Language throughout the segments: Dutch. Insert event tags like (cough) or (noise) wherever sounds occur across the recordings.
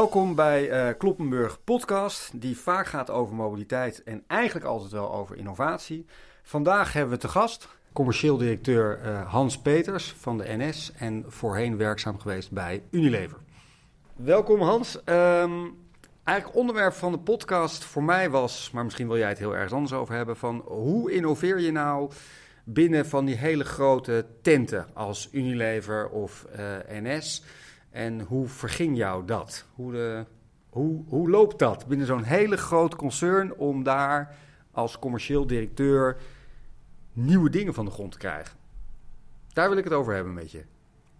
Welkom bij uh, Kloppenburg Podcast, die vaak gaat over mobiliteit en eigenlijk altijd wel over innovatie. Vandaag hebben we te gast commercieel directeur uh, Hans Peters van de NS en voorheen werkzaam geweest bij Unilever. Welkom Hans. Um, eigenlijk onderwerp van de podcast voor mij was, maar misschien wil jij het heel erg anders over hebben, van hoe innoveer je nou binnen van die hele grote tenten als Unilever of uh, NS? En hoe verging jou dat? Hoe, de, hoe, hoe loopt dat binnen zo'n hele groot concern om daar als commercieel directeur nieuwe dingen van de grond te krijgen? Daar wil ik het over hebben met je.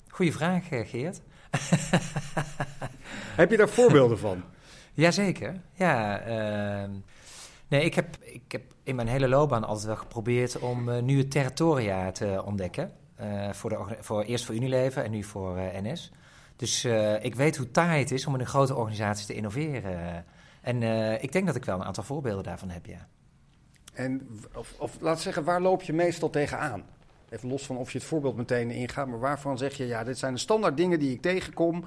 Goeie vraag, Geert. (laughs) Heb je daar voorbeelden van? Jazeker. Ja, uh, nee, ik heb, ik heb in mijn hele loopbaan altijd wel geprobeerd om uh, nieuwe territoria te ontdekken. Uh, voor de, voor, eerst voor Unilever en nu voor NS. Dus ik weet hoe taai het is om in een grote organisatie te innoveren. En ik denk dat ik wel een aantal voorbeelden daarvan heb, ja. En, of, of laat zeggen, waar loop je meestal tegenaan? Even los van of je het voorbeeld meteen ingaat, maar waarvan zeg je, ja, dit zijn de standaard dingen die ik tegenkom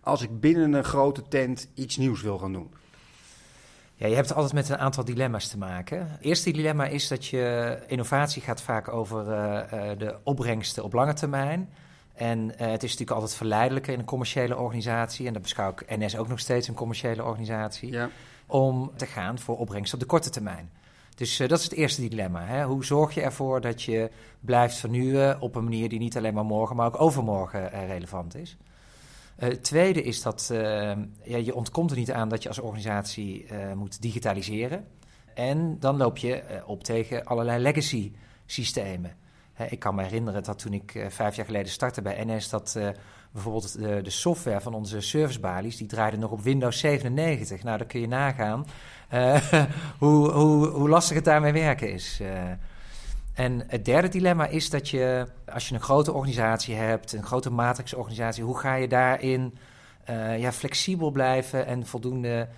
als ik binnen een grote tent iets nieuws wil gaan doen? Ja, je hebt altijd met een aantal dilemma's te maken. Het eerste dilemma is dat je innovatie gaat vaak over uh, de opbrengsten op lange termijn. En uh, het is natuurlijk altijd verleidelijker in een commerciële organisatie, en dat beschouw ik NS ook nog steeds een commerciële organisatie, ja. om te gaan voor opbrengst op de korte termijn. Dus uh, dat is het eerste dilemma. Hè? Hoe zorg je ervoor dat je blijft vernieuwen op een manier die niet alleen maar morgen, maar ook overmorgen uh, relevant is? Het tweede is dat ja, je ontkomt er niet aan dat je als organisatie moet digitaliseren. En dan loop je op tegen allerlei legacy systemen. Ik kan me herinneren dat toen ik vijf jaar geleden startte bij NS, dat bijvoorbeeld de, de, software van onze servicebalies, die draaide nog op Windows 97. Nou, dan kun je nagaan (laughs) hoe, hoe, hoe lastig het daarmee werken is. En het derde dilemma is dat je, als je een grote organisatie hebt, een grote matrixorganisatie, hoe ga je daarin ja, flexibel blijven en voldoende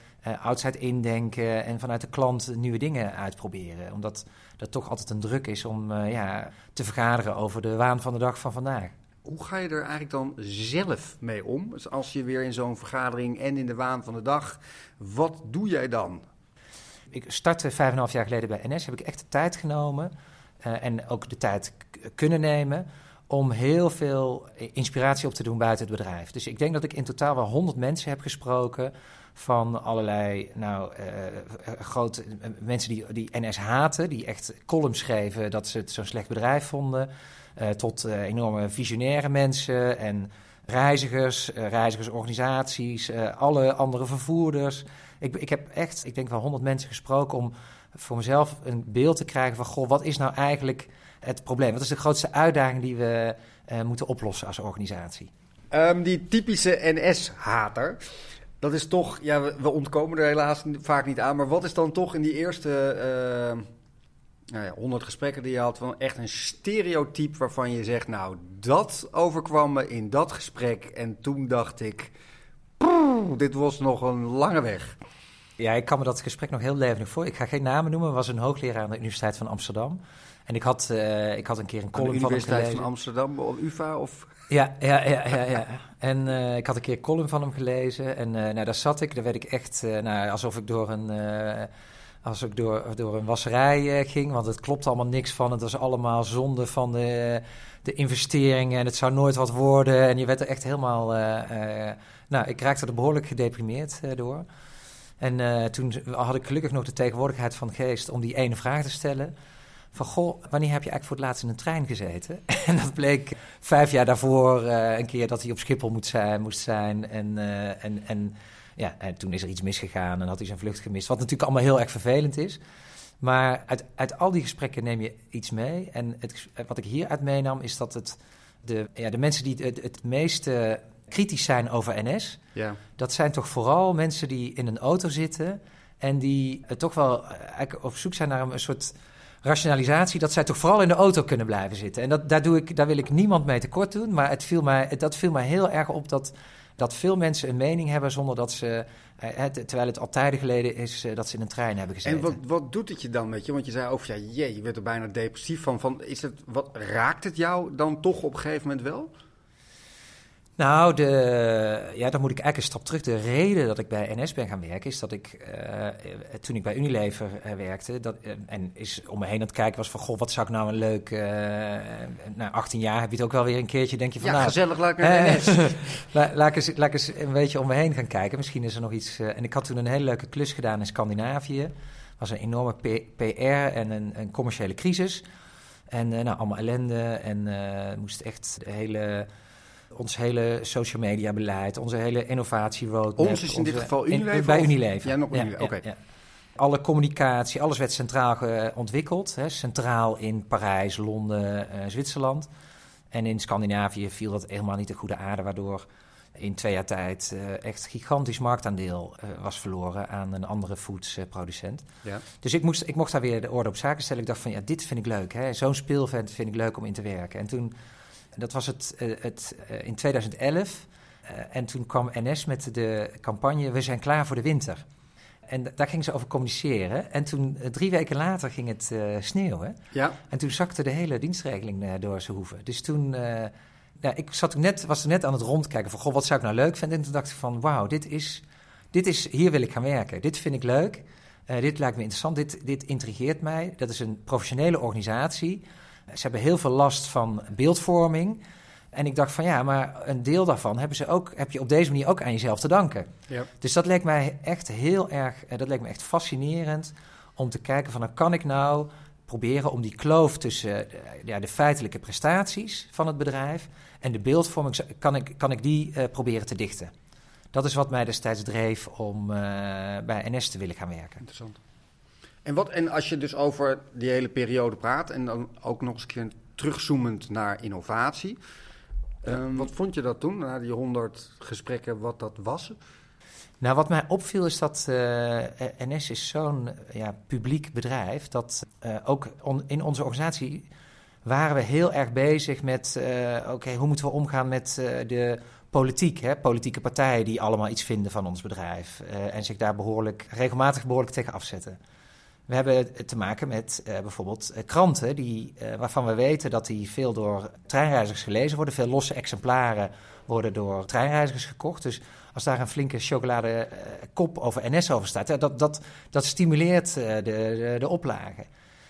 outside indenken en vanuit de klant nieuwe dingen uitproberen? Omdat dat toch altijd een druk is om ja, te vergaderen over de waan van de dag van vandaag hoe ga je er eigenlijk dan zelf mee om? Dus als je weer in zo'n vergadering en in de waan van de dag, wat doe jij dan? Ik startte vijf en half jaar geleden bij NS, heb ik echt de tijd genomen uh, en ook de tijd kunnen nemen om heel veel inspiratie op te doen buiten het bedrijf. Dus ik denk dat ik in totaal wel honderd mensen heb gesproken van allerlei nou, uh, grote mensen die, die NS haten, die echt columns schreven dat ze het zo'n slecht bedrijf vonden. Tot enorme visionaire mensen en reizigers, reizigersorganisaties, alle andere vervoerders. Ik, ik heb echt, ik denk wel honderd mensen gesproken om voor mezelf een beeld te krijgen van... goh, wat is nou eigenlijk het probleem? Wat is de grootste uitdaging die we moeten oplossen als organisatie? Um, die typische NS-hater, dat is toch... Ja, we, we, ontkomen er helaas vaak niet aan... maar wat is dan toch in die eerste nou ja, 100 gesprekken die je had, van echt een stereotype waarvan je zegt, nou, dat overkwam me in dat gesprek en toen dacht ik, dit was nog een lange weg. Ja, ik kan me dat gesprek nog heel levendig voor. Ik ga geen namen noemen, was een hoogleraar aan de Universiteit van Amsterdam. En ik had, uh, ik had een keer een column van hem gelezen. Universiteit van Amsterdam, of UvA of... Ja, ja, ja, ja. ja. En uh, ik had een keer column van hem gelezen. En uh, nou, daar zat ik, daar werd ik echt, nou, alsof ik door een als ik door, door een wasserij ging, want het klopt allemaal niks van. Het was allemaal zonde van de, de investeringen en het zou nooit wat worden. En je werd er echt helemaal... Nou, ik raakte er behoorlijk gedeprimeerd door. En toen had ik gelukkig nog de tegenwoordigheid van geest om die ene vraag te stellen. Van, goh, wanneer heb je eigenlijk voor het laatst in een trein gezeten? (laughs) en dat bleek vijf jaar daarvoor een keer dat hij op Schiphol moet zijn, moest zijn. En, en, en ja, en toen is er iets misgegaan en had hij zijn vlucht gemist. Wat natuurlijk allemaal heel erg vervelend is. Maar uit, uit al die gesprekken neem je iets mee. En het, wat ik hieruit meenam is dat het de, ja, de mensen die het, het meeste kritisch zijn over NS, ja. dat zijn toch vooral mensen die in een auto zitten en die toch wel eh, eigenlijk op zoek zijn naar een, soort rationalisatie dat zij toch vooral in de auto kunnen blijven zitten. En dat, daar, doe ik, daar wil ik niemand mee tekort doen, maar het viel mij, dat viel mij heel erg op dat dat veel mensen een mening hebben zonder dat ze, eh, terwijl het al tijden geleden is eh, dat ze in een trein hebben gezeten. En wat, wat doet het je dan met je? Want je zei over, ja, jee, je werd er bijna depressief van. van is het, wat, raakt het jou dan toch op een gegeven moment wel? Nou, de, ja, dan moet ik eigenlijk een stap terug. De reden dat ik bij NS ben gaan werken is dat ik, uh, toen ik bij Unilever uh, werkte, dat, en is om me heen aan het kijken was van, goh, wat zou ik nou een leuk, na 18 jaar heb je het ook wel weer een keertje, denk je van, ja, nou, gezellig, laat ik naar NS. laat, (laughs) laat, ik eens, laat ik eens een beetje om me heen gaan kijken. Misschien is er nog iets, en ik had toen een hele leuke klus gedaan in Scandinavië. was een enorme PR en een, een commerciële crisis. En nou, allemaal ellende en moest echt de hele ons hele social media beleid, onze hele innovatie roadmap. Ons is in dit geval Unilever? bij Unilever. Ja, nog Unilever, ja, oké. Ja, Alle communicatie, alles werd centraal ontwikkeld. Hè, centraal in Parijs, Londen, uh, Zwitserland. En in Scandinavië viel dat helemaal niet de goede aarde, waardoor in twee jaar tijd uh, echt gigantisch marktaandeel uh, was verloren aan een andere foodsproducent. ja. Dus ik, moest, ik mocht daar weer de orde op zaken stellen. Ik dacht van ja, dit vind ik leuk. Zo'n speelvent vind ik leuk om in te werken. En toen dat was het, het in 2011. en toen kwam NS met de campagne We zijn klaar voor de winter. En daar ging ze over communiceren. En toen, drie weken later, ging het sneeuwen. Ja. En toen zakte de hele dienstregeling door zijn hoeven. Dus toen, nou, ik zat net, was er net aan het rondkijken van, goh, wat zou ik nou leuk vinden? En toen dacht ik van, wauw, dit is, dit is, hier wil ik gaan werken. Dit vind ik leuk. Uh, dit lijkt me interessant. Dit, dit intrigeert mij. Dat is een professionele organisatie. Ze hebben heel veel last van beeldvorming. En ik dacht van ja, maar een deel daarvan hebben ze ook, heb je op deze manier ook aan jezelf te danken. Ja. Dus dat leek mij echt heel erg, dat leek me echt fascinerend om te kijken van, dan kan ik nou proberen om die kloof tussen ja, de feitelijke prestaties van het bedrijf en de beeldvorming, kan ik, kan ik die uh, proberen te dichten. Dat is wat mij destijds dreef om uh, bij NS te willen gaan werken. Interessant. En, wat, en als je dus over die hele periode praat en dan ook nog eens een keer terugzoomend naar innovatie. Ja. Um, wat vond je dat toen, na die honderd gesprekken, wat dat was? Nou, wat mij opviel is dat uh, NS is zo'n ja, publiek bedrijf dat uh, ook on, in onze organisatie waren we heel erg bezig met, uh, oké, okay, hoe moeten we omgaan met de politiek, hè? politieke partijen die allemaal iets vinden van ons bedrijf en zich daar behoorlijk, regelmatig behoorlijk tegen afzetten. We hebben te maken met uh, bijvoorbeeld uh, kranten die, uh, waarvan we weten dat die veel door treinreizigers gelezen worden. Veel losse exemplaren worden door treinreizigers gekocht. Dus als daar een flinke chocolade kop over NS over staat, dat, dat, dat stimuleert de, de, de oplage.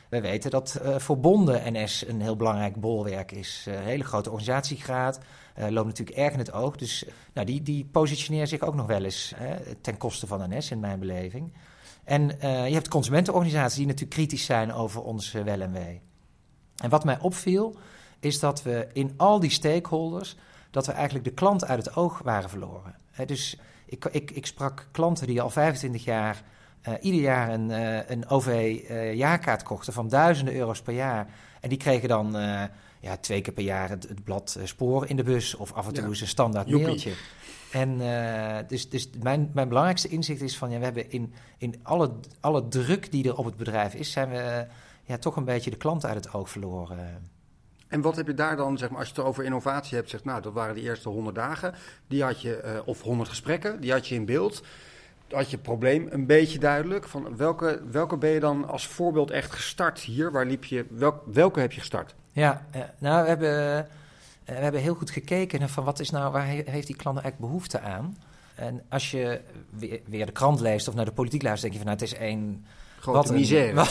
We weten dat bonden NS een heel belangrijk bolwerk is. Hele grote organisatiegraad. loopt natuurlijk erg in het oog. Dus nou, die, die positioneert zich ook nog wel eens ten koste van NS in mijn beleving. En uh, je hebt consumentenorganisaties die natuurlijk kritisch zijn over ons uh, wel en wee. En wat mij opviel, is dat we in al die stakeholders, dat we eigenlijk de klant uit het oog waren verloren. He, dus ik, ik, ik, sprak klanten die al 25 jaar uh, ieder jaar een, een OV-jaarkaart kochten van duizenden euro's per jaar. En die kregen dan ja, twee keer per jaar het, het blad Spoor in de bus of af en toe eens een standaard Joepie. mailtje. En uh, dus, dus mijn, mijn belangrijkste inzicht is van ja, we hebben in, in alle, alle druk die er op het bedrijf is, zijn we uh, ja, toch een beetje de klant uit het oog verloren. En wat heb je daar dan, zeg maar, als je het over innovatie hebt, zegt, nou, dat waren de eerste honderd dagen, die had je, uh, of honderd gesprekken, die had je in beeld. Had je het probleem een beetje duidelijk? Van welke, welke ben je dan als voorbeeld echt gestart hier? Waar liep je, welk, welke heb je gestart? Ja, nou, we hebben. We hebben heel goed gekeken naar van wat is nou, waar heeft die klant eigenlijk behoefte aan? En als je weer, de krant leest of naar de politiek luistert, denk je van nou, het is één... Grote wat misère. Een, (laughs)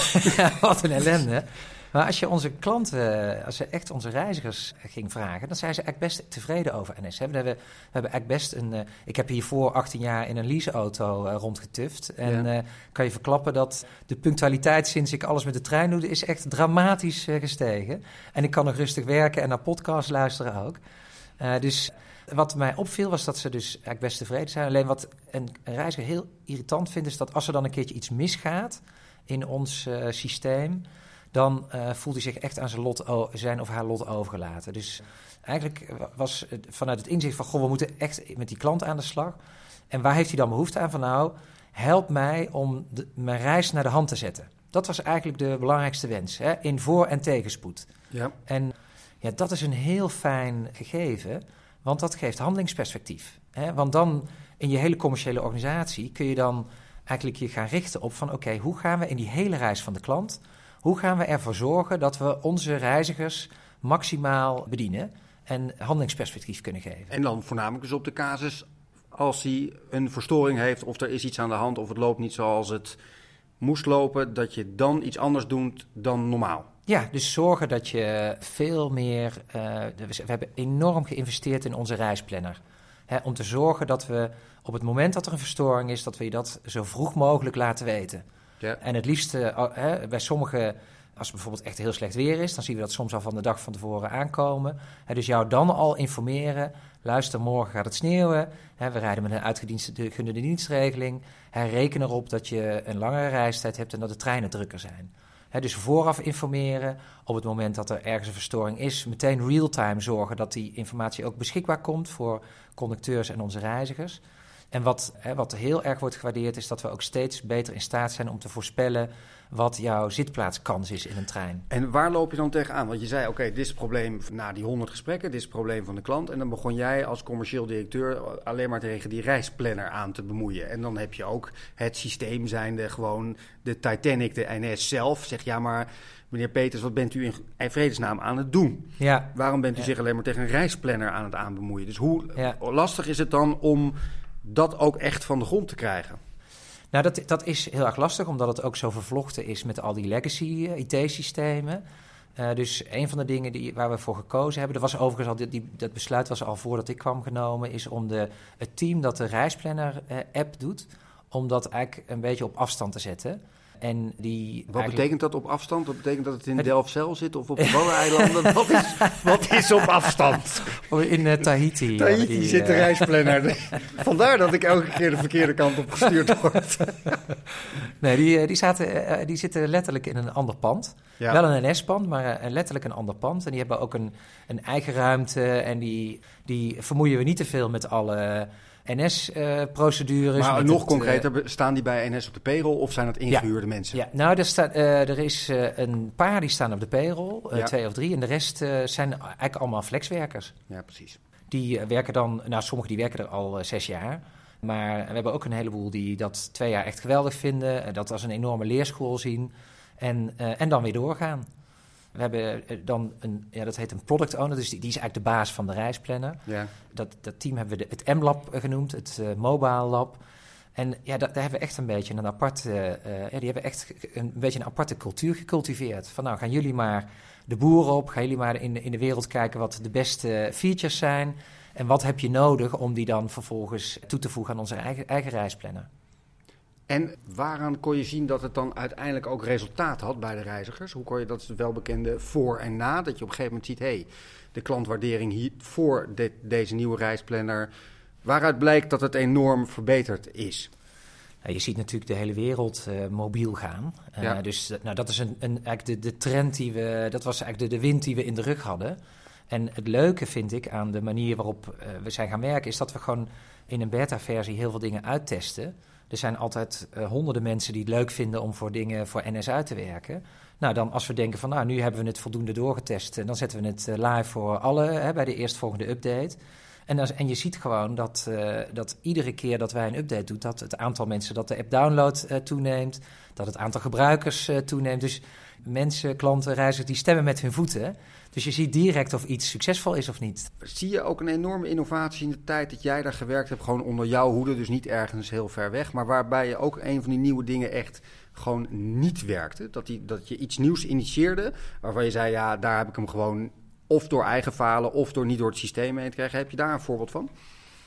wat, wat een ellende. Maar als je onze klanten, als je echt onze reizigers ging vragen, dan zijn ze eigenlijk best tevreden over NS. We hebben, we hebben eigenlijk best een. Uh, ik heb hiervoor 18 jaar in een leaseauto uh, rondgetuft. En ja. uh, kan je verklappen dat de punctualiteit sinds ik alles met de trein doe, is echt dramatisch gestegen. En ik kan nog rustig werken en naar podcasts luisteren ook. dus wat mij opviel was dat ze dus eigenlijk best tevreden zijn. Alleen wat een, een reiziger heel irritant vindt, is dat als er dan een keertje iets misgaat in ons systeem dan uh, voelt hij zich echt aan zijn, lot, zijn of haar lot overgelaten. Dus eigenlijk was het vanuit het inzicht van... goh, we moeten echt met die klant aan de slag. En waar heeft hij dan behoefte aan? Van nou, help mij om de, mijn reis naar de hand te zetten. Dat was eigenlijk de belangrijkste wens, hè? in voor- en tegenspoed. Ja. En ja, dat is een heel fijn gegeven, want dat geeft handelingsperspectief. Hè? Want dan in je hele commerciële organisatie kun je dan eigenlijk je gaan richten op van... oké, okay, hoe gaan we in die hele reis van de klant... Hoe gaan we ervoor zorgen dat we onze reizigers maximaal bedienen? en handelingsperspectief kunnen geven. En dan voornamelijk dus op de casus als hij een verstoring heeft of er is iets aan de hand of het loopt niet zoals het moest lopen, dat je dan iets anders doet dan normaal. Ja, dus zorgen dat je veel meer. Uh, we hebben enorm geïnvesteerd in onze reisplanner. Hè, om te zorgen dat we op het moment dat er een verstoring is, dat we je dat zo vroeg mogelijk laten weten. En het liefst uh, bij sommige, als het bijvoorbeeld echt heel slecht weer is, dan zien we dat soms al van de dag van tevoren aankomen. Hè, dus jou dan al informeren. Luister, morgen gaat het sneeuwen. Hè, we rijden met een uitgediende dienstregeling. Hè, reken erop dat je een langere reistijd hebt en dat de treinen drukker zijn dus vooraf informeren. Op het moment dat er ergens een verstoring is, meteen real-time zorgen dat die informatie ook beschikbaar komt voor conducteurs en onze reizigers. En wat, wat heel erg wordt gewaardeerd, is dat we ook steeds beter in staat zijn om te voorspellen wat jouw zitplaatskans is in een trein. En waar loop je dan tegenaan? Want je zei, oké, dit is het probleem na die 100 gesprekken, dit is het probleem van de klant. En dan begon jij als commercieel directeur alleen maar tegen die reisplanner aan te bemoeien. En dan heb je ook het systeem zijnde gewoon de Titanic, de NS zelf. Zeg, ja, maar meneer Peters, wat bent u in vredesnaam aan het doen? Ja. Waarom bent u zich alleen maar tegen een reisplanner aan het aanbemoeien? Dus hoe lastig is het dan om dat ook echt van de grond te krijgen? Nou, dat, dat is heel erg lastig, omdat het ook zo vervlochten is met al die legacy eh, IT-systemen. Uh, dus een van de dingen die, waar we voor gekozen hebben, dat was overigens al, die, dat besluit was al voordat ik kwam genomen, is om de, het team dat de reisplanner-app eh, doet, om dat eigenlijk een beetje op afstand te zetten. En die wat betekent dat op afstand? Wat betekent dat het in Delfzijl zit of op de Waddeneilanden? (laughs) wat, is, wat is op afstand? In uh, Tahiti. Tahiti die, zit de uh... reisplanner. (laughs) Vandaar dat ik elke keer de verkeerde kant op gestuurd word. (laughs) nee, die, die, zaten, die zitten letterlijk in een ander pand. Wel een NS-pand, maar letterlijk een ander pand. En die hebben ook een, een eigen ruimte. En die, die vermoeien we niet te veel met alle NS-procedures. maar nog concreter, eh, staan die bij NS op de payroll of zijn het ingehuurde mensen? Ja, nou, er, staat, uh, er is een paar die staan op de payroll, twee of drie. En de rest zijn eigenlijk allemaal flexwerkers. Ja, precies. Die werken dan, nou, sommigen die werken er al zes jaar. Maar we hebben ook een heleboel die dat twee jaar echt geweldig vinden. Dat als een enorme leerschool zien. En, en dan weer doorgaan. We hebben eh, dan een, ja, dat heet een product owner, dus die, die is eigenlijk de baas van de reisplanner. Ja. Dat, dat team hebben we de, het M-lab genoemd, het uh, mobile lab. En ja, daar, daar hebben we echt een beetje een aparte, uh, ja, die hebben echt een, beetje een aparte cultuur gecultiveerd. Van nou, gaan jullie maar de boeren op, gaan jullie maar in de, in de wereld kijken wat de beste features zijn. En wat heb je nodig om die dan vervolgens toe te voegen aan onze eigen, eigen reisplanner. En waaraan kon je zien dat het dan uiteindelijk ook resultaat had bij de reizigers? Hoe kon je dat welbekende voor en na, dat je op een gegeven moment ziet, hé, hey, de klantwaardering hier voor deze nieuwe reisplanner, waaruit blijkt dat het enorm verbeterd is? je ziet natuurlijk de hele wereld uh, mobiel gaan. Uh, Dus nou, dat is een, een, eigenlijk de, de trend die we, dat was eigenlijk de, de wind die we in de rug hadden. En het leuke vind ik aan de manier waarop uh, we zijn gaan werken, is dat we gewoon in een beta-versie heel veel dingen uittesten. Er zijn altijd uh, honderden mensen die het leuk vinden om voor dingen voor NS uit te werken. Nou, dan als we denken van, nou, nu hebben we het voldoende doorgetest, uh, dan zetten we het uh, live voor alle hè, bij de eerstvolgende update. En, en je ziet gewoon dat, dat iedere keer dat wij een update doen, dat het aantal mensen dat de app downloadt toeneemt, dat het aantal gebruikers toeneemt. Dus mensen, klanten, reizigers, die stemmen met hun voeten. Dus je ziet direct of iets succesvol is of niet. Zie je ook een enorme innovatie in de tijd dat jij daar gewerkt hebt, gewoon onder jouw hoede, dus niet ergens heel ver weg, maar waarbij je ook een van die nieuwe dingen echt gewoon niet werkte? Dat, die, dat je iets nieuws initieerde, waarvan je zei, ja, daar heb ik hem gewoon of door eigen falen of door niet door het systeem heen te krijgen. Heb je daar een voorbeeld van?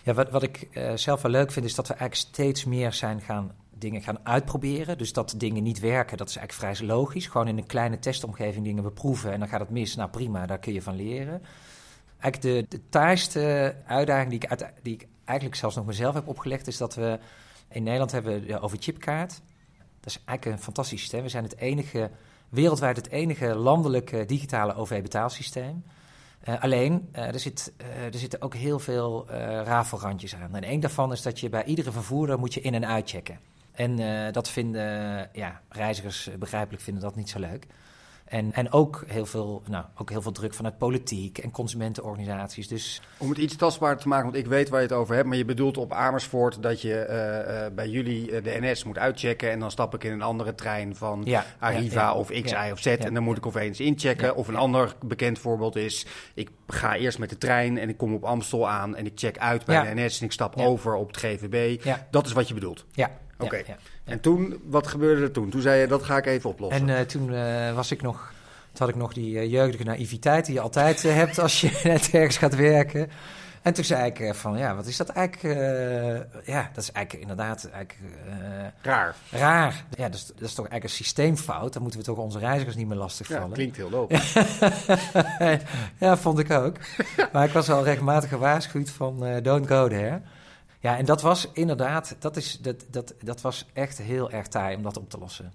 Ja, wat, wat ik uh, zelf wel leuk vind, is dat we eigenlijk steeds meer zijn gaan dingen gaan uitproberen. Dus dat dingen niet werken, dat is eigenlijk vrij logisch. Gewoon in een kleine testomgeving dingen beproeven en dan gaat het mis. Nou prima, daar kun je van leren. Eigenlijk de, de taaiste uitdaging die ik, die ik eigenlijk zelfs nog mezelf heb opgelegd... is dat we in Nederland hebben de overchipkaart. Dat is eigenlijk een fantastisch systeem. We zijn het enige, wereldwijd het enige landelijke digitale OV-betaalsysteem... Uh, alleen, uh, er, zit, uh, er zitten ook heel veel rafelrandjes aan. En één daarvan is dat je bij iedere vervoerder moet je in- en uitchecken. En uh, dat vinden ja, reizigers begrijpelijk vinden dat niet zo leuk. En, en ook, heel veel, nou, ook heel veel druk vanuit politiek en consumentenorganisaties. Dus... Om het iets tastbaarder te maken, want ik weet waar je het over hebt. Maar je bedoelt op Amersfoort dat je uh, uh, bij jullie de NS moet uitchecken. En dan stap ik in een andere trein van ja, Arriva ja, of X, Y of Z. en dan moet ik opeens inchecken. Of een ander bekend voorbeeld is, ik ga eerst met de trein en ik kom op Amstel aan. En ik check uit bij de NS en ik stap over op het GVB. Dat is wat je bedoelt? Ja. Oké. En toen, wat gebeurde er toen? Toen zei je, dat ga ik even oplossen. En uh, toen uh, was ik nog, toen had ik nog die uh, jeugdige naïviteit die je altijd hebt als je (laughs) net ergens gaat werken. En toen zei ik van, ja, wat is dat eigenlijk? ja, dat is eigenlijk inderdaad eigenlijk, raar. Raar. Ja, dat is, dat is toch eigenlijk een systeemfout. Dan moeten we toch onze reizigers niet meer lastigvallen. Ja, klinkt heel logisch. (laughs) ja, vond ik ook. maar ik was al regelmatig gewaarschuwd van, don't go there. Ja, en dat was inderdaad, dat, is, dat, dat, dat was echt heel erg taai om dat op te lossen.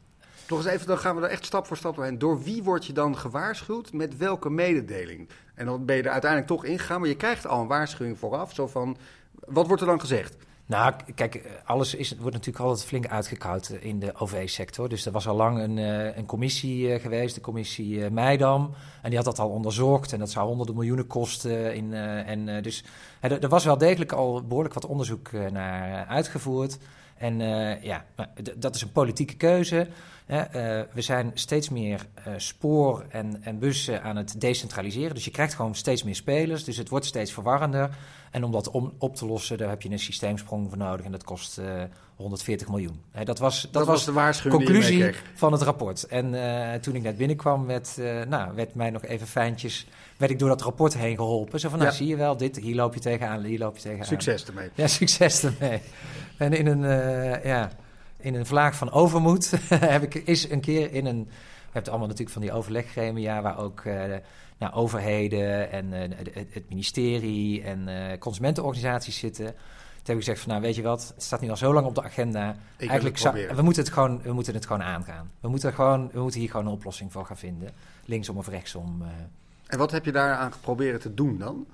Nog eens even, dan gaan we er echt stap voor stap doorheen. Door wie word je dan gewaarschuwd? Met welke mededeling? En dan ben je er uiteindelijk toch ingegaan, maar je krijgt al een waarschuwing vooraf. Zo van, wat wordt er dan gezegd? Nou, kijk, alles is, wordt natuurlijk altijd flink uitgekoud in de OV-sector. Dus er was al lang een, eh, een commissie eh, geweest, de commissie eh, Meidam. En die had dat al onderzocht en dat zou honderden miljoenen kosten. In, en, dus er was wel degelijk al behoorlijk wat onderzoek naar uitgevoerd. En ja, dat is een politieke keuze. We zijn steeds meer spoor en, en bussen aan het decentraliseren. Dus je krijgt gewoon steeds meer spelers. Dus het wordt steeds verwarrender. En om dat om, op te lossen, daar heb je een systeemsprong voor nodig. En dat kost uh, eh, 140 miljoen. dat was, dat, dat was de waarschuwing conclusie van het rapport. En toen ik net binnenkwam, werd, nou, werd mij nog even fijntjes... werd ik door dat rapport heen geholpen. Zo van, nou, zie je wel, dit, hier loop je tegenaan, hier loop je tegenaan. Succes ermee. Ja, (laughs) succes ermee. En in een, ja, in een vlaag van overmoed (laughs) heb ik is een keer in een... We hebben allemaal natuurlijk van die overleggremia... waar ook nou, overheden en uh, het, ministerie en uh, consumentenorganisaties zitten. Toen heb ik gezegd van, nou weet je wat, het staat nu al zo lang op de agenda. Ik Eigenlijk zou, we moeten het gewoon, we moeten het gewoon aangaan. We moeten gewoon, we moeten hier gewoon een oplossing voor gaan vinden, linksom of rechtsom. Uh. En wat heb je daaraan geprobeerd te doen dan?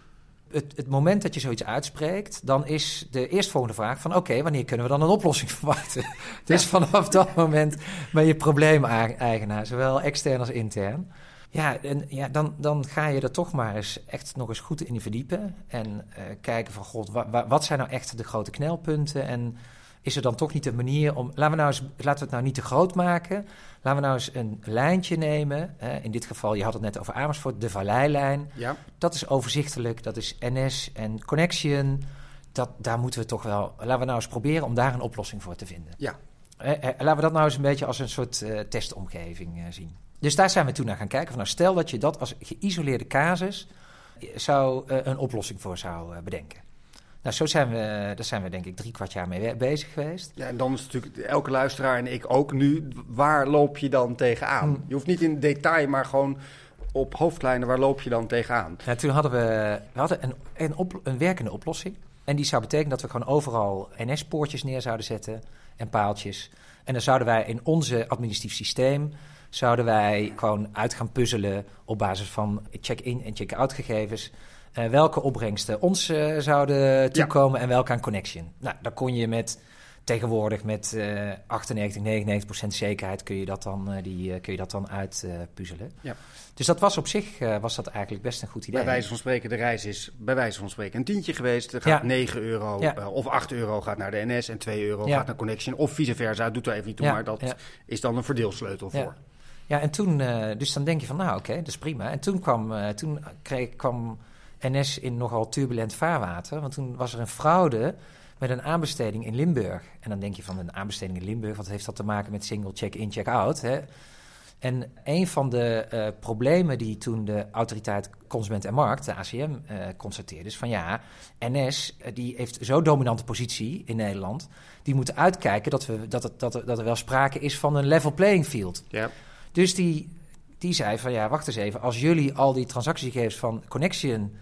Het, het, moment dat je zoiets uitspreekt, dan is de eerstvolgende vraag van... oké, wanneer kunnen we dan een oplossing (laughs) verwachten? dus vanaf dat moment ben je probleemeigenaar, zowel extern als intern. Ja, en ja, dan, dan ga je er toch maar eens echt nog eens goed in verdiepen. En uh, kijken van, god, wa, wat zijn nou echt de grote knelpunten? En is er dan toch niet een manier om... Laten we, nou eens, laten we het nou niet te groot maken. Laten we nou eens een lijntje nemen. Hè. In dit geval, je had het net over Amersfoort, de Valleilijn. Ja. Dat is overzichtelijk, dat is NS en Connection. Dat, daar moeten we toch wel... Laten we nou eens proberen om daar een oplossing voor te vinden. Ja. Eh, eh, laten we dat nou eens een beetje als een soort uh, testomgeving zien. Dus daar zijn we toen naar gaan kijken. Van, nou, stel dat je dat als geïsoleerde casus zou, uh, een oplossing voor zou bedenken. Nou, zo zijn we, daar zijn we denk ik drie kwart jaar mee bezig geweest. Ja, en dan is natuurlijk elke luisteraar en ik ook nu, waar loop je dan tegenaan? Hmm. Je hoeft niet in detail, maar gewoon op hoofdlijnen, waar loop je dan tegenaan? Ja, toen hadden we, we hadden een, een, op, een werkende oplossing. En die zou betekenen dat we gewoon overal NS-poortjes neer zouden zetten en paaltjes. En dan zouden wij in onze administratief systeem zouden wij gewoon uit gaan puzzelen op basis van check-in en check-out gegevens. Uh, welke opbrengsten ons uh, zouden toekomen en welke aan Connection. Nou, dan kon je met tegenwoordig met uh, 98, 99 procent zekerheid kun je dat dan, die, kun je dat dan uitpuzzelen. ja. Dus dat was op zich was dat eigenlijk best een goed idee. Bij wijze van spreken, de reis is bij wijze van spreken een tientje geweest. Er gaat ja. 9 euro ja. of 8 euro gaat naar de NS en 2 euro gaat naar Connection. Of vice versa, doet er even niet toe, maar dat is dan een verdeelsleutel voor. Ja, en toen, dus dan denk je van, nou oké, okay, dat is prima. En toen kwam, toen kreeg, kwam NS in nogal turbulent vaarwater. Want toen was er een fraude met een aanbesteding in Limburg. En dan denk je van een aanbesteding in Limburg, wat heeft dat te maken met single check-in, check-out? En een van de uh, problemen die toen de autoriteit Consument en Markt, de ACM, constateerde, is van ja, NS die heeft zo'n dominante positie in Nederland, die moet uitkijken dat, we, dat, het, dat, er, dat er wel sprake is van een level playing field. Ja. Dus die, die zei van ja, wacht eens even. Als jullie al die transactiegegevens van Connection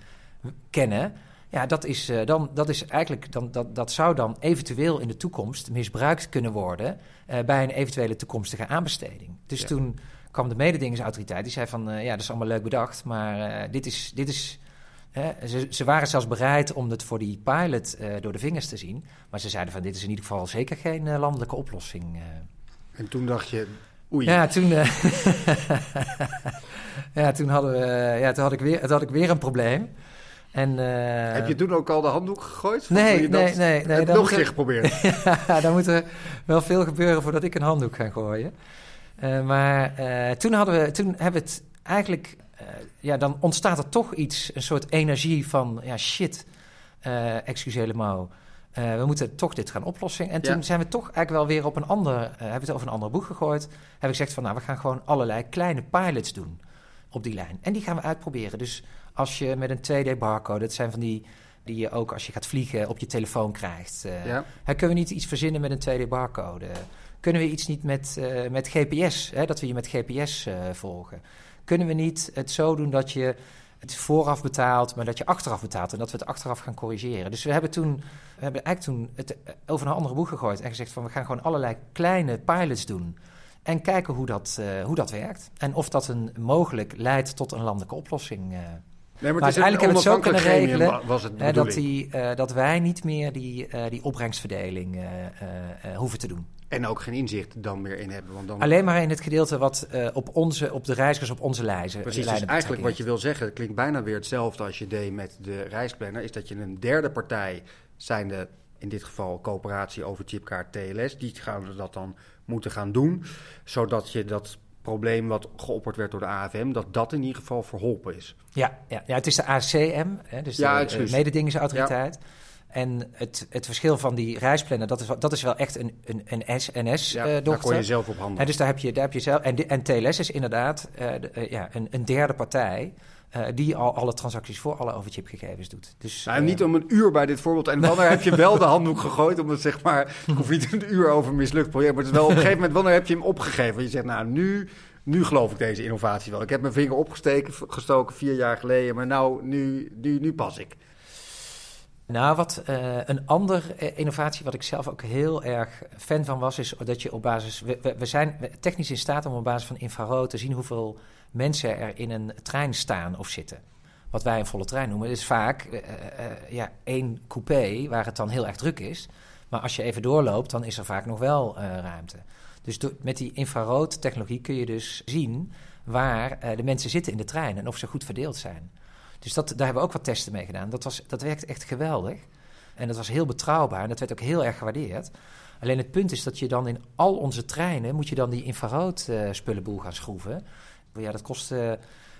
kennen, ja, dat is, uh, dan, dat is eigenlijk, dan, dat, dat zou dan eventueel in de toekomst misbruikt kunnen worden uh, bij een eventuele toekomstige aanbesteding. Dus ja. toen kwam de mededingingsautoriteit, die zei van uh, ja, dat is allemaal leuk bedacht, maar dit is. Dit is ze, ze, waren zelfs bereid om het voor die pilot door de vingers te zien. Maar ze zeiden van dit is in ieder geval zeker geen landelijke oplossing. En toen dacht je, Oei. Ja, toen, uh, (laughs) ja, toen, hadden we, ja, toen, had ik weer, toen had ik weer een probleem. En, uh, Heb je toen ook al de handdoek gegooid? Nee, je nee, dat, nee. nee nog een keer geprobeerd? (laughs) ja, dan moet er wel veel gebeuren voordat ik een handdoek ga gooien. Uh, maar toen, hadden we, toen hebben we het eigenlijk... ja, dan ontstaat er toch iets, een soort energie van... Ja, shit, excuseer helemaal. Uh, we moeten toch dit gaan oplossen. En toen ja. zijn we toch eigenlijk wel weer op een ander, uh, hebben we het over een ander boek gegooid. Heb ik gezegd van, nou, we gaan gewoon allerlei kleine pilots doen op die lijn. En die gaan we uitproberen. Dus als je met een 2D barcode, dat zijn van die die je ook als je gaat vliegen op je telefoon krijgt. Uh, ja. Kunnen we niet iets verzinnen met een 2D barcode? Kunnen we iets niet met, met GPS, hè, dat we je met GPS volgen? Kunnen we niet het zo doen dat je het vooraf betaalt, maar dat je achteraf betaalt en dat we het achteraf gaan corrigeren. Dus we hebben toen, we hebben eigenlijk toen het over een andere boek gegooid en gezegd van we gaan gewoon allerlei kleine pilots doen en kijken hoe dat, uh, hoe dat werkt en of dat een mogelijk leidt tot een landelijke oplossing. Uh. Nee, maar, maar uiteindelijk hebben we het zo kunnen regelen was het dat, die, dat wij niet meer die, die opbrengstverdeling hoeven te doen. En ook geen inzicht dan meer in hebben. Want dan... Alleen maar in het gedeelte wat uh, op, onze, op de reizigers op onze lijzen. Precies, dus eigenlijk wat je wil zeggen, klinkt bijna weer hetzelfde als je deed met de reisplanner, is dat je een derde partij, zijnde in dit geval coöperatie over chipkaart TLS, die gaan dat dan moeten gaan doen, zodat je dat probleem wat geopperd werd door de AFM, dat dat in ieder geval verholpen is. Ja, ja, ja het is de ACM, hè, dus ja, de uh, mededingingsautoriteit. Ja. En het, het verschil van die reisplanner, dat is, dat is wel echt een, een, een NS-dochter. Ja, daar kon je zelf op handen. En dus daar heb je, daar heb je zelf. En, en TLS is inderdaad de, uh, ja, een, een derde partij. Uh, die al alle transacties voor alle overchipgegevens doet. Dus, nou, niet om een uur bij dit voorbeeld. En wanneer heb je wel de handdoek gegooid? Omdat zeg maar, (laughs) ik hoef niet een uur over een mislukt project. Maar het is wel op een gegeven moment, wanneer heb je hem opgegeven? Je zegt, nou, nu, nu geloof ik deze innovatie wel. Ik heb mijn vinger opgestoken gestoken vier jaar geleden. Maar nou, nu, nu, nu pas ik. Nou, wat uh, een andere innovatie, wat ik zelf ook heel erg fan van was, is dat je op basis. We, we, zijn technisch in staat om op basis van infrarood te zien hoeveel mensen er in een trein staan of zitten. Wat wij een volle trein noemen. Is vaak uh, ja, één coupé waar het dan heel erg druk is. Maar als je even doorloopt, dan is er vaak nog wel ruimte. Dus met die infrarood-technologie kun je dus zien waar de mensen zitten in de trein en of ze goed verdeeld zijn. Dus dat, daar hebben we ook wat testen mee gedaan. Dat, was, dat werkte echt geweldig. En dat was heel betrouwbaar en dat werd ook heel erg gewaardeerd. Alleen het punt is dat je dan in al onze treinen... moet je dan die infrarood uh, spullenboel gaan schroeven. Ja, dat kost uh,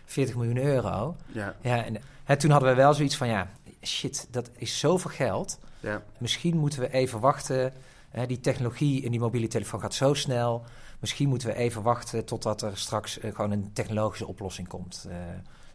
40 miljoen euro. Ja. Ja, en hè, toen hadden we wel zoiets van... ja, shit, dat is zoveel geld. Ja. Misschien moeten we even wachten. Hè, die technologie in die mobiele telefoon gaat zo snel. Misschien moeten we even wachten totdat er straks uh, gewoon een technologische oplossing komt.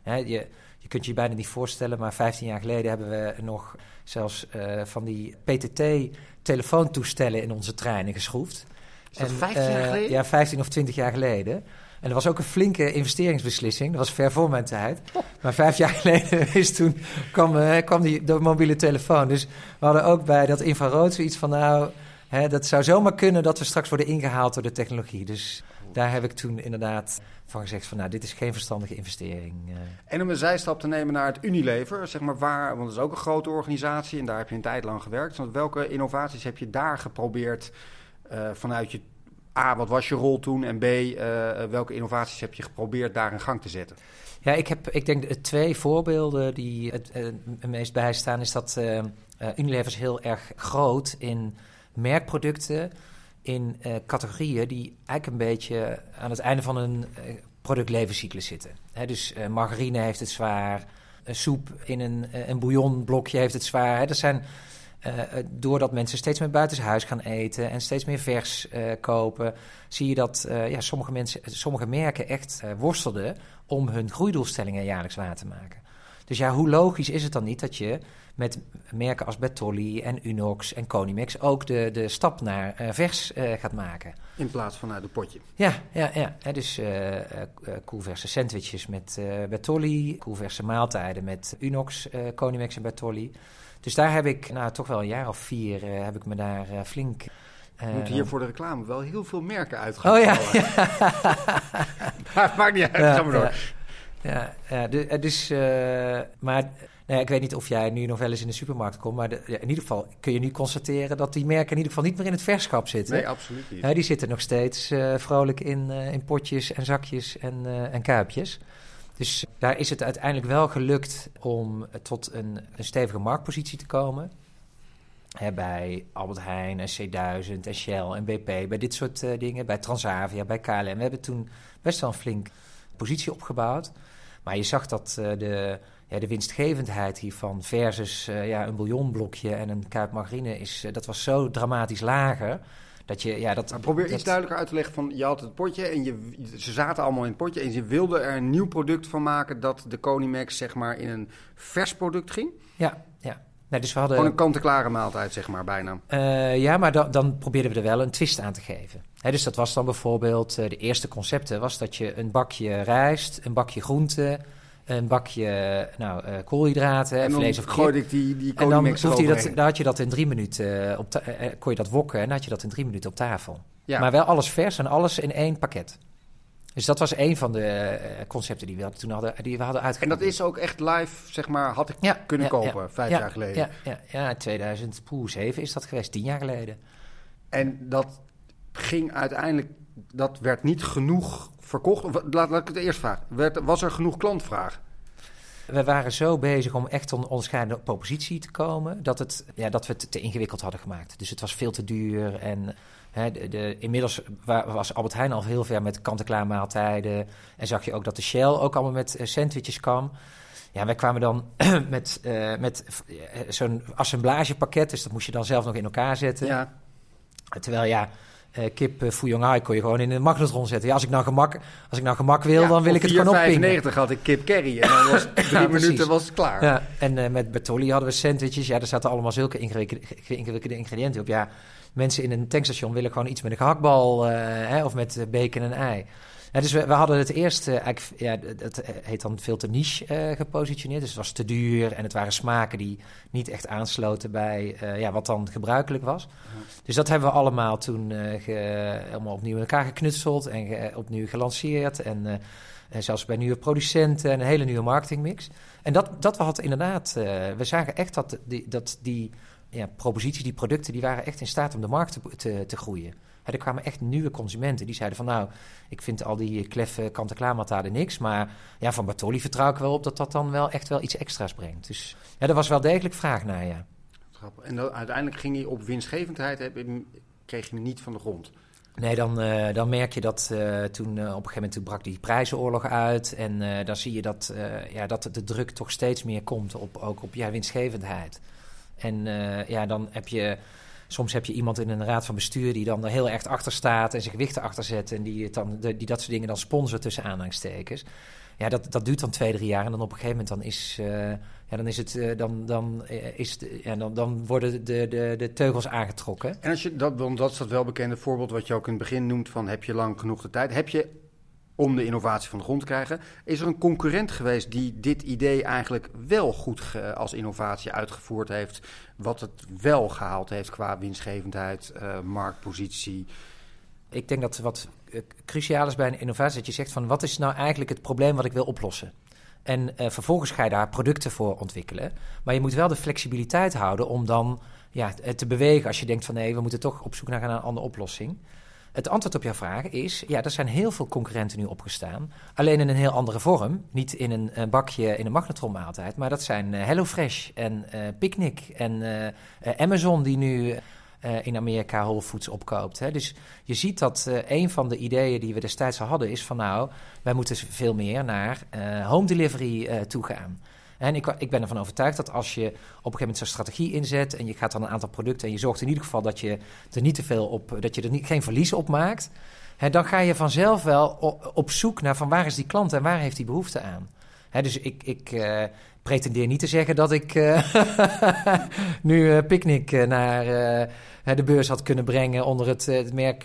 Hè, je, je kunt je bijna niet voorstellen, maar 15 jaar geleden hebben we nog zelfs uh, van die PTT-telefoontoestellen in onze treinen geschroefd. Is dat en, 15 jaar geleden? Uh, ja, 15 of 20 jaar geleden. En dat was ook een flinke investeringsbeslissing. Dat was ver voor mijn tijd. Oh. Maar vijf jaar geleden (laughs) is toen, kwam, uh, kwam die, de mobiele telefoon. Dus we hadden ook bij dat infrarood zoiets van... nou, hè, dat zou zomaar kunnen dat we straks worden ingehaald door de technologie. Dus daar heb ik toen inderdaad van gezegd van nou, dit is geen verstandige investering. Uh. En om een zijstap te nemen naar het Unilever, zeg maar waar, want dat is ook een grote organisatie en daar heb je een tijd lang gewerkt. Want welke innovaties heb je daar geprobeerd uh, vanuit je A, wat was je rol toen? En B, uh, welke innovaties heb je geprobeerd daar in gang te zetten? Ja, ik heb, ik denk twee voorbeelden die het, het meest bijstaan, is dat Unilever is heel erg groot in merkproducten in uh, categorieën die eigenlijk een beetje aan het einde van een uh, productlevenscyclus zitten. Dus uh, margarine heeft het zwaar, soep in een, een bouillonblokje heeft het zwaar. Dat zijn, doordat mensen steeds meer buitenshuis gaan eten en steeds meer vers kopen, zie je dat ja, sommige, mensen, sommige merken echt worstelden om hun groeidoelstellingen jaarlijks waar te maken. Dus ja, hoe logisch is het dan niet dat je met merken als Bertolli en Unox en Conimex ook de, de stap naar uh, vers uh, gaat maken. In plaats van naar de potje. Ja, ja, ja. He, dus uh, koelverse sandwiches met Bertolli, koelverse maaltijden met Unox, Conimex en Bertolli. Dus daar heb ik, nou toch wel een jaar of vier, heb ik me daar flink uh, moet hier voor de reclame wel heel veel merken uitgaan. Oh ja. maar (laughs) maakt niet uit, ja, ga maar door. Ja, ja dus, uh, maar Nou ik weet niet of jij nu nog wel eens in de supermarkt komt, maar in ieder geval kun je nu constateren dat die merken in ieder geval niet meer in het verschap zitten. Nee, absoluut niet. die zitten nog steeds uh, vrolijk in, uh, in potjes en zakjes en, en kuipjes. Dus daar is het uiteindelijk wel gelukt om tot een, een stevige marktpositie te komen. Hè, bij Albert Heijn en C1000 en Shell en BP, bij dit soort dingen, bij Transavia, bij KLM. We hebben toen best wel een flink positie opgebouwd. Maar je zag dat de, ja, de winstgevendheid hiervan versus uh, ja, een bouillonblokje en een kuip margarine, is, uh, dat was zo dramatisch lager. Dat je, ja, dat, maar probeer dat... iets duidelijker uit te leggen van je had het potje en je, ze zaten allemaal in het potje en ze wilden er een nieuw product van maken dat de Conimax zeg maar in een vers product ging. Ja, ja. Nee, dus we hadden... Gewoon een kant-en-klare maaltijd, zeg maar, bijna. Uh, ja, maar dan, dan probeerden we er wel een twist aan te geven. Dus dat was dan bijvoorbeeld, de eerste concepten was dat je een bakje rijst, een bakje groente, een bakje nou, uh, koolhydraten, en vlees of kip. gooide ik die, die En dan, hoefde je dat, dan had je dat in drie minuten uh, op uh, kon je dat wokken en dan had je dat in drie minuten op tafel. Ja. Maar wel alles vers en alles in één pakket. Dus dat was een van de concepten die we toen hadden, die we hadden uitgevoerd. En dat is ook echt live, zeg maar, had ik ja, kunnen ja, kopen vijf jaar geleden. Ja, ja, ja 2007 is dat geweest, tien jaar geleden. En dat ging uiteindelijk, dat werd niet genoeg verkocht? Of, laat, laat ik het eerst vragen. Werd, was er genoeg klantvraag? We waren zo bezig om echt tot een onderscheidende propositie te komen... Dat, het, ja, dat we het te ingewikkeld hadden gemaakt. Dus het was veel te duur en... de, de, inmiddels was Albert Heijn al heel ver met kant-en-klaar maaltijden. En zag je ook dat de Shell ook allemaal met uh, sandwiches kwam. Ja, wij kwamen dan (clears throat) met, uh, met zo'n assemblagepakket. Dus dat moest je dan zelf nog in elkaar zetten. Ja. Terwijl ja, uh, kip uh, kon je gewoon in een magnetron zetten. Ja, als ik nou gemak, als ik nou gemak wil, ja, dan wil ik het gewoon oppingen. 95 had ik kip curry en dan (laughs) was drie ja, minuten was het klaar. Ja, en uh, met Bertolli hadden we sandwiches. Ja, daar zaten allemaal zulke ingewikkelde ingrediënten op. Ja, mensen in een tankstation willen gewoon iets met een gehaktbal hè, of met bacon en ei. Ja, dus we, we, hadden het eerst, uh, eigenlijk, ja, het heet dan veel te niche uh, gepositioneerd. Dus het was te duur en het waren smaken die niet echt aansloten bij uh, ja, wat dan gebruikelijk was. Ja. Dus dat hebben we allemaal toen ge, helemaal opnieuw in elkaar geknutseld en ge, opnieuw gelanceerd. En, en zelfs bij nieuwe producenten en een hele nieuwe marketingmix. En dat, dat had inderdaad, we zagen echt dat die, dat die ja, proposities, die producten, die waren echt in staat om de markt te, te, te groeien. Er kwamen echt nieuwe consumenten die zeiden van nou, ik vind al die kleffe kant-en-klaar niks. Maar ja, van Bartoli vertrouw ik wel op dat dat dan wel echt wel iets extra's brengt. Dus ja, er was wel degelijk vraag naar, ja. En dan, uiteindelijk ging je op winstgevendheid, kreeg je niet van de grond. Nee, dan, uh, dan merk je dat uh, toen uh, op een gegeven moment toen brak die prijzenoorlog uit. En dan zie je dat, ja, dat de druk toch steeds meer komt op, ook op ja, winstgevendheid. En ja, dan heb je Soms heb je iemand in een raad van bestuur die dan er heel erg achter staat en zijn gewichten achter zet en die, het dan, die dat soort dingen dan sponsort tussen aanhalingstekens. Ja, dat, dat duurt dan twee, drie jaar en dan op een gegeven moment dan is, uh, ja, dan is het, uh, dan, dan, uh, is de, ja, dan, dan worden de, de, de teugels aangetrokken. En als je dat, want dat is dat welbekende voorbeeld wat je ook in het begin noemt van heb je lang genoeg de tijd. Heb je om de innovatie van de grond te krijgen. Is er een concurrent geweest die dit idee eigenlijk wel goed als innovatie uitgevoerd heeft? Wat het wel gehaald heeft qua winstgevendheid, uh, marktpositie? Ik denk dat wat uh, cruciaal is bij een innovatie, dat je zegt van wat is nou eigenlijk het probleem wat ik wil oplossen? En uh, vervolgens ga je daar producten voor ontwikkelen. Maar je moet wel de flexibiliteit houden om dan ja, te bewegen als je denkt van nee, we moeten toch op zoek naar een andere oplossing. Het antwoord op jouw vraag is: ja, er zijn heel veel concurrenten nu opgestaan. Alleen in een heel andere vorm. Niet in een, een bakje in een magnetronmaaltijd. Maar dat zijn uh, HelloFresh en uh, Picnic en Amazon, die nu in Amerika Whole Foods opkoopt. Hè. Dus je ziet dat een van de ideeën die we destijds al hadden is van: nou, wij moeten veel meer naar home delivery toe gaan. En ik, ik, ben ervan overtuigd dat als je op een gegeven moment zo'n strategie inzet en je gaat dan een aantal producten en je zorgt in ieder geval dat je er niet te veel op, dat je er niet, geen verlies op maakt, hè, dan ga je vanzelf wel op, zoek naar van waar is die klant en waar heeft die behoefte aan. Hè, dus ik, ik uh, pretendeer niet te zeggen dat ik uh, (laughs) nu uh, Picnic naar de beurs had kunnen brengen onder het, het merk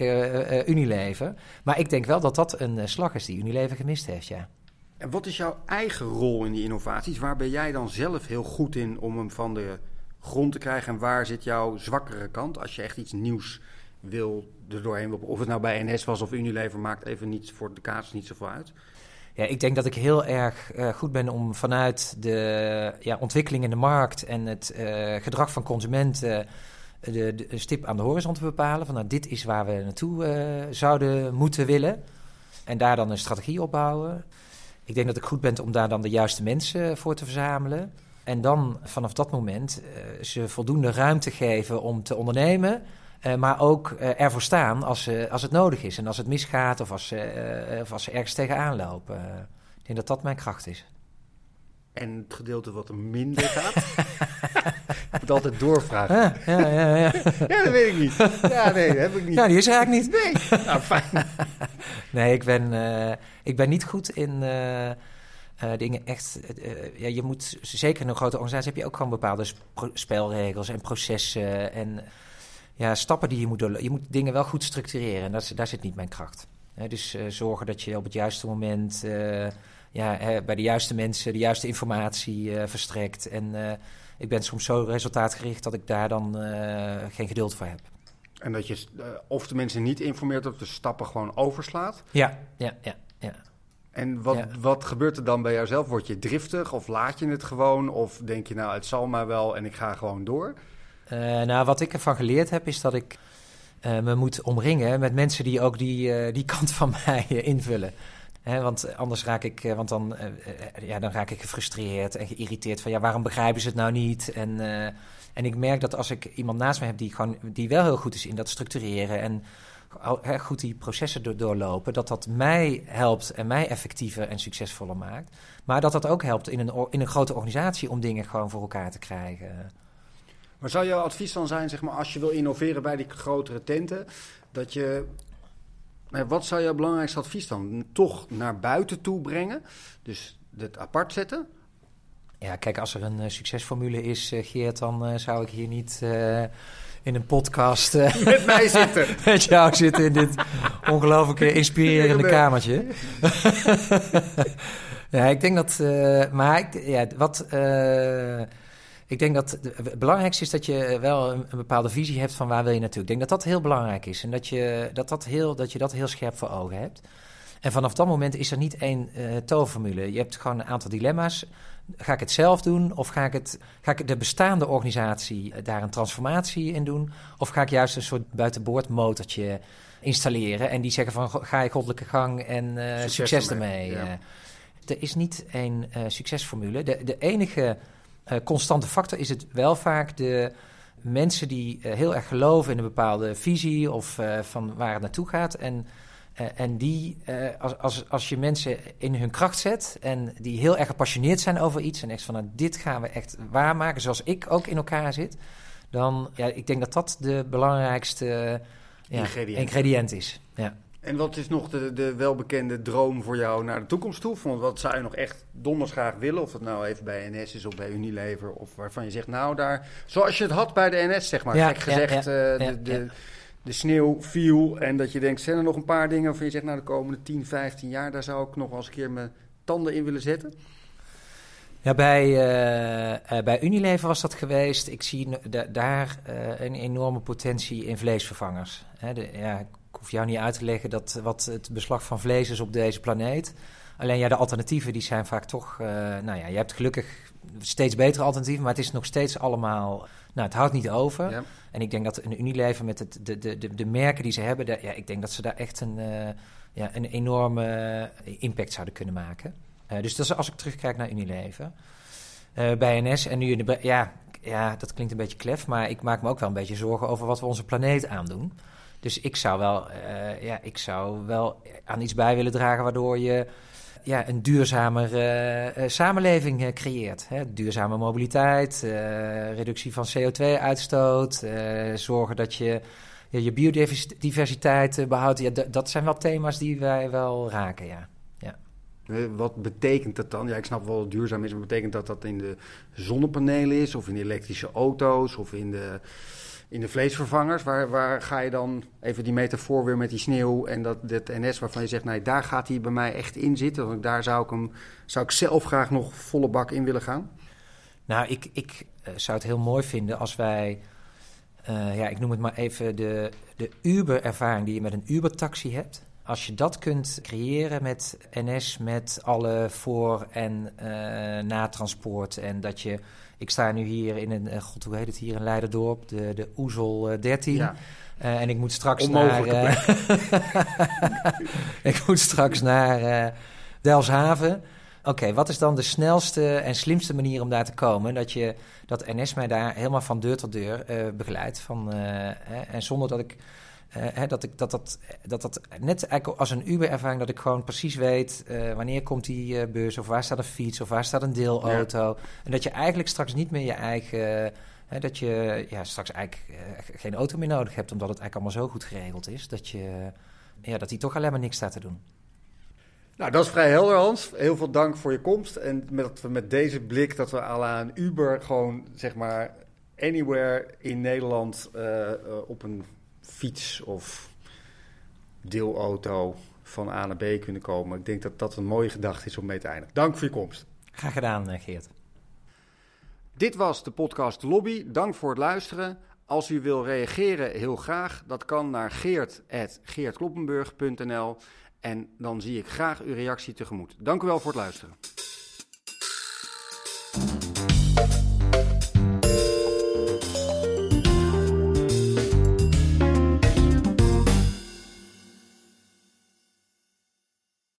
Unilever. Maar ik denk wel dat dat een slag is die Unilever gemist heeft, ja. En wat is jouw eigen rol in die innovaties? Waar ben jij dan zelf heel goed in om hem van de grond te krijgen? En waar zit jouw zwakkere kant als je echt iets nieuws wil er doorheen? Of het nou bij NS was of Unilever, maakt even niet voor de kaas niet zoveel uit. Ja, ik denk dat ik heel erg uh, goed ben om vanuit de ja, ontwikkeling in de markt en het uh, gedrag van consumenten de, de, stip aan de horizon te bepalen. Van nou, dit is waar we naartoe zouden moeten willen. En daar dan een strategie opbouwen. Ik denk dat ik goed ben om daar dan de juiste mensen voor te verzamelen. En dan vanaf dat moment uh, ze voldoende ruimte geven om te ondernemen. Uh, maar ook uh, ervoor staan als, als het nodig is. En als het misgaat of als, of als ze ergens tegenaan lopen. ik denk dat dat mijn kracht is. En het gedeelte wat er minder gaat? (laughs) ik moet altijd doorvragen. Ja, ja, ja, ja. (laughs) ja, dat weet ik niet. Ja, nee, dat heb ik niet. Ja, die is er eigenlijk niet. Nee. (laughs) Nou, fijn. nee, ik ben, uh, ik ben niet goed in uh, uh, dingen echt... ja, je moet, zeker in een grote organisatie heb je ook gewoon bepaalde spelregels en processen en ja, stappen die je moet doorlopen. Je moet dingen wel goed structureren en dat, daar zit niet mijn kracht. dus zorgen dat je op het juiste moment ja, hè, bij de juiste mensen de juiste informatie uh, verstrekt. En uh, ik ben soms zo resultaatgericht dat ik daar dan uh, geen geduld voor heb. En dat je of de mensen niet informeert of de stappen gewoon overslaat? Ja, ja, ja. ja. En wat, ja. wat gebeurt er dan bij jouzelf? Word je driftig of laat je het gewoon? Of denk je nou, het zal maar wel en ik ga gewoon door? nou, wat ik ervan geleerd heb is dat ik me moet omringen met mensen die ook die, die kant van (laughs) mij invullen want anders raak ik, eh, want dan, uh, ja, dan raak ik gefrustreerd en geïrriteerd van ja, waarom begrijpen ze het nou niet? En, en ik merk dat als ik iemand naast me heb die, gewoon, die wel heel goed is in dat structureren en goed die processen door, doorlopen, dat dat mij helpt en mij effectiever en succesvoller maakt. Maar dat dat ook helpt in een, in een grote organisatie om dingen gewoon voor elkaar te krijgen. Maar zou jouw advies dan zijn, zeg maar, als je wil innoveren bij die grotere tenten, dat je wat zou jouw belangrijkste advies dan? Toch naar buiten toe brengen? Dus het apart zetten? Ja, kijk, als er een uh, succesformule is, uh, Geert, dan uh, zou ik hier niet in een podcast (laughs) met mij zitten. (laughs) met jou zitten in dit ongelooflijk inspirerende kamertje. (laughs) ja, ik denk dat. maar ik, ja, wat. Ik denk dat het belangrijkste is dat je wel een, een, bepaalde visie hebt van waar wil je naartoe. Ik denk dat dat heel belangrijk is en dat je dat, dat, heel, dat, je dat heel scherp voor ogen hebt. En vanaf dat moment is er niet één uh, toverformule. Je hebt gewoon een aantal dilemma's. Ga ik het zelf doen of ga ik, het, ga ik de bestaande organisatie eh, daar een transformatie in doen? Of ga ik juist een soort buitenboordmotortje installeren en die zeggen van ga je goddelijke gang en uh, succes, succes ermee. Ja. er is niet één succesformule. De, de enige constante factor is het wel vaak de mensen die uh, heel erg geloven in een bepaalde visie of uh, van waar het naartoe gaat. En, en die, als, als, als je mensen in hun kracht zet en die heel erg gepassioneerd zijn over iets en echt van nou, dit gaan we echt waarmaken, zoals ik ook in elkaar zit, dan ja, ik denk dat dat de belangrijkste ja, ingrediënt. ingrediënt is. Ja. En wat is nog de, de welbekende droom voor jou naar de toekomst toe? Want wat zou je nog echt donders graag willen? Of het nou even bij NS is of bij Unilever. Of waarvan je zegt, nou daar... Zoals je het had bij de NS, zeg maar. Ja, Gek gezegd, ja, ja, de, de, de, sneeuw viel. En dat je denkt, zijn er nog een paar dingen waarvan je zegt... Nou, de komende 10, 15 jaar, daar zou ik nog wel eens een keer mijn tanden in willen zetten? Ja, bij, uh, bij Unilever was dat geweest. Ik zie daar uh, een enorme potentie in vleesvervangers. Hè, de, ja, hoef jou niet uit te leggen dat, wat het beslag van vlees is op deze planeet. Alleen ja, de alternatieven die zijn vaak toch... Uh, nou ja, je hebt gelukkig steeds betere alternatieven... maar het is nog steeds allemaal... Nou, het houdt niet over. Ja. En ik denk dat een Unilever met het, de, de, de, de merken die ze hebben... De, ja, ik denk dat ze daar echt een, uh, ja, een enorme impact zouden kunnen maken. Uh, dus dat is als ik terugkijk naar Unilever. bij NS en nu in de... Ja, ja, dat klinkt een beetje klef... maar ik maak me ook wel een beetje zorgen over wat we onze planeet aandoen. Dus ik zou wel, uh, ja, ik zou wel aan iets bij willen dragen waardoor je ja, een duurzamere uh, samenleving creëert. Hè? Duurzame mobiliteit, reductie van CO2-uitstoot, zorgen dat je je biodiversiteit behoudt. Ja, dat zijn wel thema's die wij wel raken, ja. Wat betekent dat dan? Ja, ik snap wel duurzaam is, maar betekent dat dat in de zonnepanelen is, of in de elektrische auto's, of in de in de vleesvervangers, waar, waar ga je dan even die metafoor weer met die sneeuw en dat, dat NS waarvan je zegt, nee, daar gaat hij bij mij echt in zitten. Want daar zou ik hem, zou ik zelf graag nog volle bak in willen gaan. Nou, ik, ik uh, zou het heel mooi vinden als wij, uh, ja, ik noem het maar even de, de Uber-ervaring die je met een Uber-taxi hebt. Als je dat kunt creëren met NS, met alle voor- en uh, natransport. En dat je. Ik sta nu hier in een. God, hoe heet het hier in Leiderdorp? De, de Oezel 13. Ja. Uh, en ik moet straks naar. (laughs) ik moet straks naar Delfshaven. Oké, wat is dan de snelste en slimste manier om daar te komen? Dat, je, dat NS mij daar helemaal van deur tot deur uh, begeleidt. Van, uh, en zonder dat ik. Hè, dat, ik dat, dat, dat dat net eigenlijk als een Uber-ervaring, dat ik gewoon precies weet wanneer komt die bus, of waar staat een fiets, of waar staat een deelauto. Ja. En dat je eigenlijk straks niet meer je eigen. Hè, dat je ja, straks eigenlijk geen auto meer nodig hebt, omdat het eigenlijk allemaal zo goed geregeld is. Dat, je, ja, dat die toch alleen maar niks staat te doen. Nou, dat is vrij helder, Hans. Heel veel dank voor je komst. En met, met deze blik dat we à een Uber gewoon, zeg maar, anywhere in Nederland uh, uh, op een fiets of deelauto van A naar B kunnen komen. Ik denk dat dat een mooie gedachte is om mee te eindigen. Dank voor je komst. Graag gedaan, eh, Geert. Dit was de podcast Lobby. Dank voor het luisteren. Als u wil reageren, heel graag. Dat kan naar geert.geertkloppenburg.nl. En dan zie ik graag uw reactie tegemoet. Dank u wel voor het luisteren.